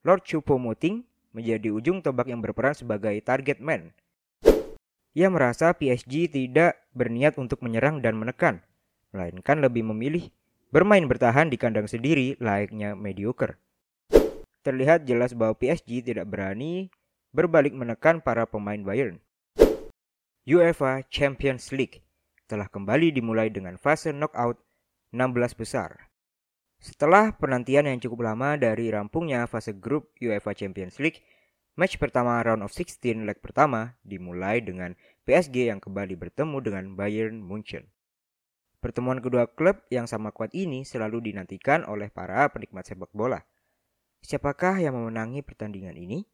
Lord Choupo-Moting menjadi ujung tombak yang berperan sebagai target man. Ia merasa PSG tidak berniat untuk menyerang dan menekan, melainkan lebih memilih bermain bertahan di kandang sendiri layaknya mediocre. Terlihat jelas bahwa PSG tidak berani berbalik menekan para pemain Bayern. UEFA Champions League telah kembali dimulai dengan fase knockout 16 besar. Setelah penantian yang cukup lama dari rampungnya fase grup UEFA Champions League, match pertama round of 16 leg pertama dimulai dengan PSG yang kembali bertemu dengan Bayern Munchen. Pertemuan kedua klub yang sama kuat ini selalu dinantikan oleh para penikmat sepak bola. Siapakah yang memenangi pertandingan ini?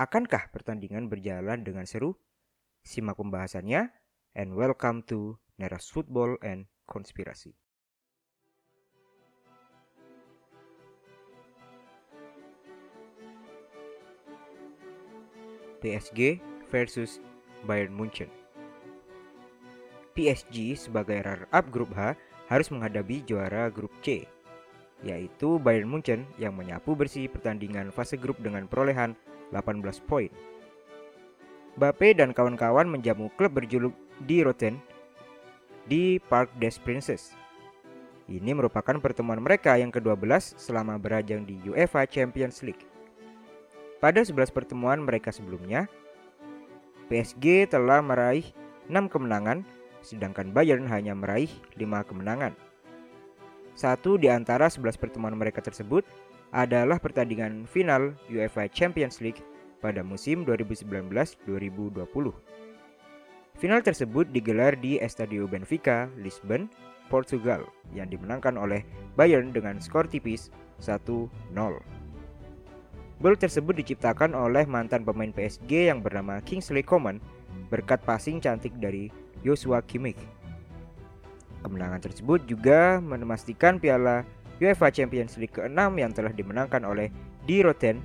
Akankah pertandingan berjalan dengan seru? Simak pembahasannya and welcome to Neras Football and Konspirasi. PSG versus Bayern Munchen. PSG sebagai runner-up grup H harus menghadapi juara grup C, yaitu Bayern Munchen yang menyapu bersih pertandingan fase grup dengan perolehan 18 poin. Bape dan kawan-kawan menjamu klub berjuluk di Roten di Park des Princes. Ini merupakan pertemuan mereka yang ke-12 selama berajang di UEFA Champions League. Pada 11 pertemuan mereka sebelumnya, PSG telah meraih 6 kemenangan, sedangkan Bayern hanya meraih 5 kemenangan. Satu di antara 11 pertemuan mereka tersebut adalah pertandingan final UEFA Champions League pada musim 2019-2020. Final tersebut digelar di Estadio Benfica, Lisbon, Portugal yang dimenangkan oleh Bayern dengan skor tipis 1-0. Gol tersebut diciptakan oleh mantan pemain PSG yang bernama Kingsley Coman berkat passing cantik dari Joshua Kimmich. Kemenangan tersebut juga memastikan piala UEFA Champions League ke-6 yang telah dimenangkan oleh Di Roten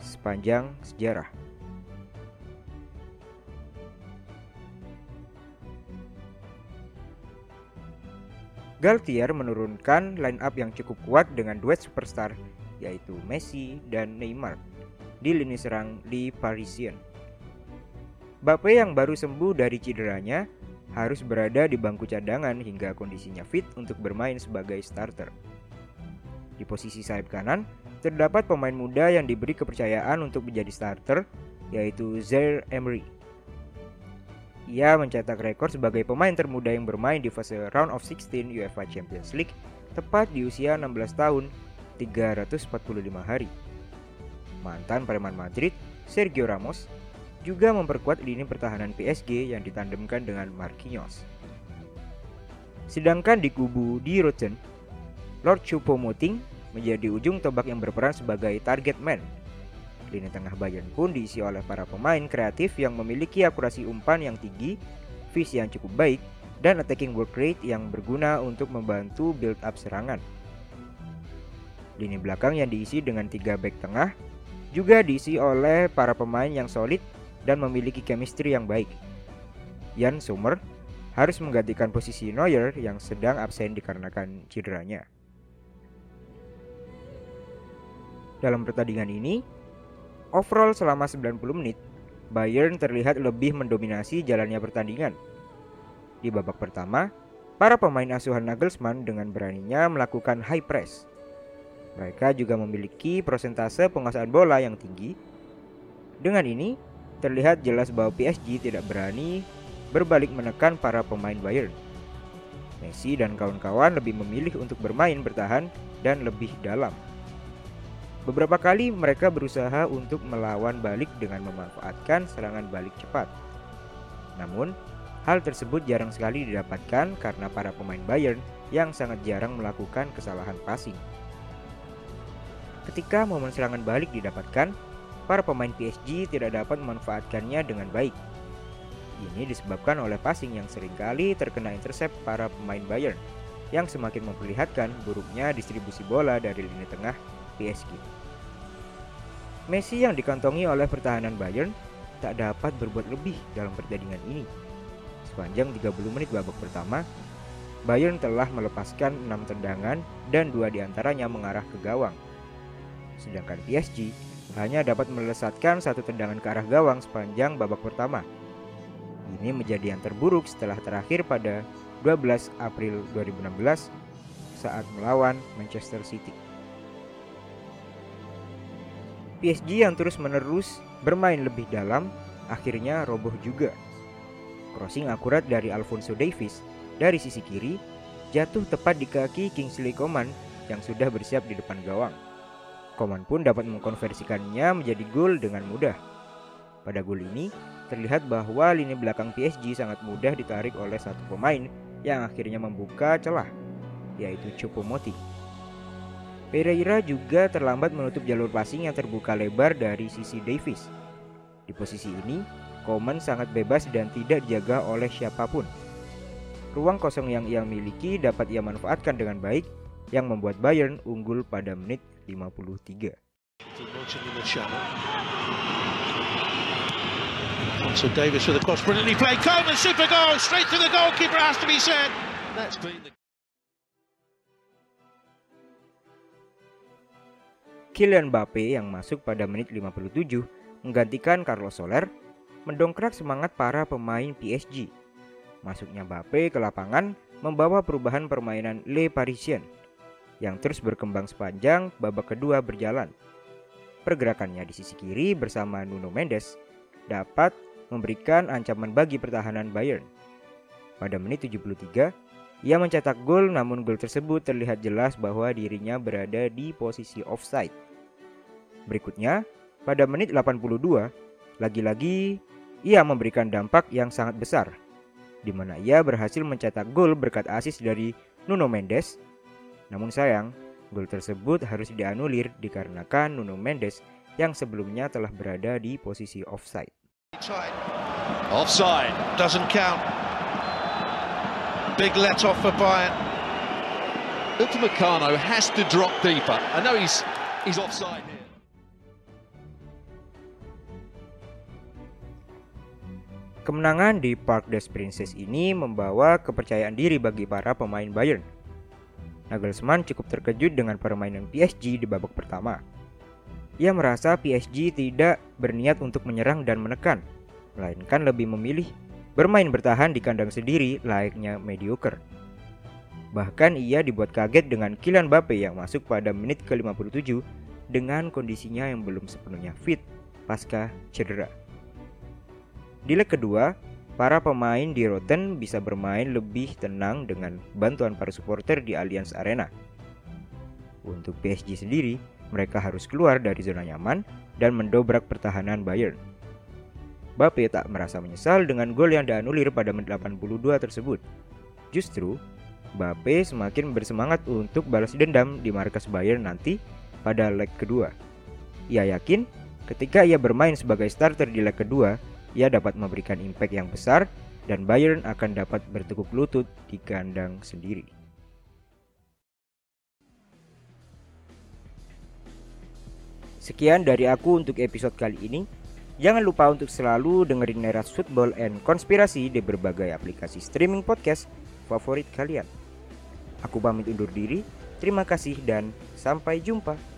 sepanjang sejarah. Galtier menurunkan line up yang cukup kuat dengan duet superstar yaitu Messi dan Neymar di lini serang di Parisien. Bape yang baru sembuh dari cederanya harus berada di bangku cadangan hingga kondisinya fit untuk bermain sebagai starter. Di posisi sayap kanan, terdapat pemain muda yang diberi kepercayaan untuk menjadi starter, yaitu Zaire Emery. Ia mencetak rekor sebagai pemain termuda yang bermain di fase round of 16 UEFA Champions League tepat di usia 16 tahun 345 hari. Mantan Preman Madrid, Sergio Ramos, juga memperkuat lini pertahanan PSG yang ditandemkan dengan Marquinhos. Sedangkan di kubu di Rotten, Lord Choupo-Moting menjadi ujung tombak yang berperan sebagai target man. Lini tengah Bayern pun diisi oleh para pemain kreatif yang memiliki akurasi umpan yang tinggi, visi yang cukup baik, dan attacking work rate yang berguna untuk membantu build up serangan. Lini belakang yang diisi dengan tiga back tengah juga diisi oleh para pemain yang solid dan memiliki chemistry yang baik. Jan Sommer harus menggantikan posisi Neuer yang sedang absen dikarenakan cederanya. Dalam pertandingan ini, overall selama 90 menit, Bayern terlihat lebih mendominasi jalannya pertandingan. Di babak pertama, para pemain asuhan Nagelsmann dengan beraninya melakukan high press. Mereka juga memiliki persentase penguasaan bola yang tinggi. Dengan ini, terlihat jelas bahwa PSG tidak berani berbalik menekan para pemain Bayern. Messi dan kawan-kawan lebih memilih untuk bermain bertahan dan lebih dalam. Beberapa kali mereka berusaha untuk melawan balik dengan memanfaatkan serangan balik cepat. Namun, hal tersebut jarang sekali didapatkan karena para pemain Bayern yang sangat jarang melakukan kesalahan passing. Ketika momen serangan balik didapatkan, para pemain PSG tidak dapat memanfaatkannya dengan baik. Ini disebabkan oleh passing yang sering kali terkena intercept para pemain Bayern, yang semakin memperlihatkan buruknya distribusi bola dari lini tengah PSG. Messi yang dikantongi oleh pertahanan Bayern tak dapat berbuat lebih dalam pertandingan ini. Sepanjang 30 menit babak pertama, Bayern telah melepaskan 6 tendangan dan dua di antaranya mengarah ke gawang. Sedangkan PSG hanya dapat melesatkan satu tendangan ke arah gawang sepanjang babak pertama. Ini menjadi yang terburuk setelah terakhir pada 12 April 2016 saat melawan Manchester City. PSG yang terus-menerus bermain lebih dalam akhirnya roboh juga. Crossing akurat dari Alfonso Davies dari sisi kiri jatuh tepat di kaki Kingsley Coman yang sudah bersiap di depan gawang. Coman pun dapat mengkonversikannya menjadi gol dengan mudah. Pada gol ini, terlihat bahwa lini belakang PSG sangat mudah ditarik oleh satu pemain yang akhirnya membuka celah, yaitu Choupo-Moting. Pereira juga terlambat menutup jalur passing yang terbuka lebar dari sisi Davis. Di posisi ini, Coman sangat bebas dan tidak dijaga oleh siapa pun. Ruang kosong yang ia miliki dapat ia manfaatkan dengan baik yang membuat Bayern unggul pada menit 53. So Davis with a cross, brilliantly played. Coleman, super goal, straight to the goalkeeper, has to be said. That's been the... Kylian Mbappe yang masuk pada menit 57 menggantikan Carlos Soler mendongkrak semangat para pemain PSG. Masuknya Mbappe ke lapangan membawa perubahan permainan Le Parisien yang terus berkembang sepanjang babak kedua berjalan. Pergerakannya di sisi kiri bersama Nuno Mendes dapat memberikan ancaman bagi pertahanan Bayern. Pada menit 73, ia mencetak gol namun gol tersebut terlihat jelas bahwa dirinya berada di posisi offside. Berikutnya, pada menit 82, lagi-lagi ia memberikan dampak yang sangat besar, di mana ia berhasil mencetak gol berkat asis dari Nuno Mendes. Namun sayang, gol tersebut harus dianulir dikarenakan Nuno Mendes yang sebelumnya telah berada di posisi offside. Offside doesn't count. Big let off for Bayern. Upamecano has to drop deeper. I know he's he's offside here. Kemenangan di Park des Princes ini membawa kepercayaan diri bagi para pemain Bayern. Nagelsmann cukup terkejut dengan permainan PSG di babak pertama. Ia merasa PSG tidak berniat untuk menyerang dan menekan, melainkan lebih memilih bermain bertahan di kandang sendiri layaknya mediocre. Bahkan ia dibuat kaget dengan Kylian Mbappe yang masuk pada menit ke-57 dengan kondisinya yang belum sepenuhnya fit pasca cedera. Di leg kedua, para pemain di Rotten bisa bermain lebih tenang dengan bantuan para supporter di Allianz Arena. Untuk PSG sendiri, mereka harus keluar dari zona nyaman dan mendobrak pertahanan Bayern. Bape tak merasa menyesal dengan gol yang dianulir pada menit 82 tersebut. Justru, Bape semakin bersemangat untuk balas dendam di markas Bayern nanti pada leg kedua. Ia yakin ketika ia bermain sebagai starter di leg kedua, ia dapat memberikan impact yang besar dan Bayern akan dapat bertekuk lutut di kandang sendiri. Sekian dari aku untuk episode kali ini. Jangan lupa untuk selalu dengerin Neras Football and Konspirasi di berbagai aplikasi streaming podcast favorit kalian. Aku pamit undur diri. Terima kasih dan sampai jumpa.